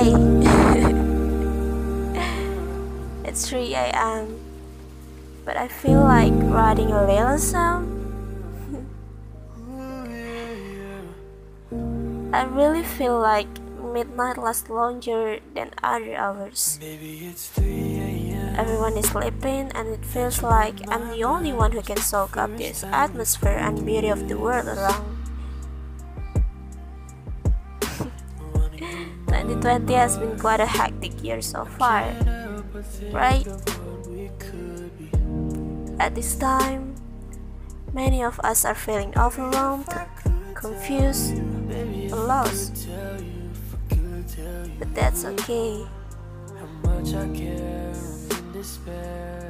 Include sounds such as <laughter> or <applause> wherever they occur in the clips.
Hi! <laughs> it's 3 a.m. But I feel like writing a little song. <laughs> I really feel like midnight lasts longer than other hours. Everyone is sleeping, and it feels like I'm the only one who can soak up this atmosphere and beauty of the world around. 2020 has been quite a hectic year so far, right? At this time, many of us are feeling overwhelmed, confused, and lost. But that's okay.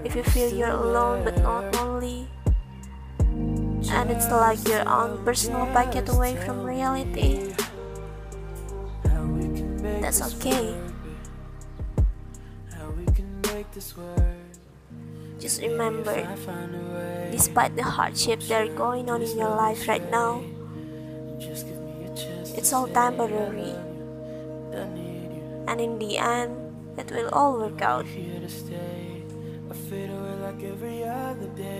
If you feel you're alone but not lonely, and it's like your own personal packet away from reality, that's okay. Just remember, despite the hardship that are going on in your life right now, it's all temporary. And in the end, it will all work out.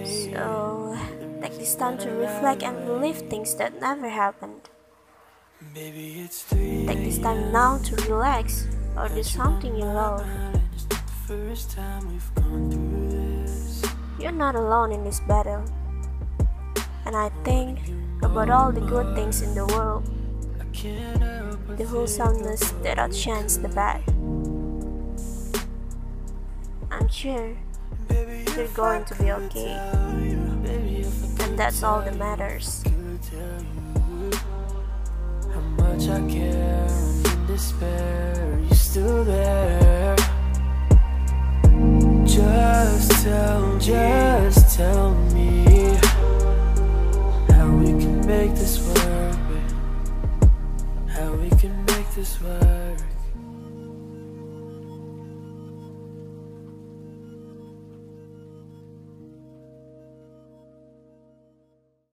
So, take this time to reflect and believe things that never happened. Take this time now to relax or do something you love. You're not alone in this battle. And I think about all the good things in the world, the wholesomeness that outshines the bad. I'm sure you're going to be okay. And that's all that matters. Much I care, I'm in despair. Are you still there? Just tell, me, just tell me how we can make this work. How we can make this work.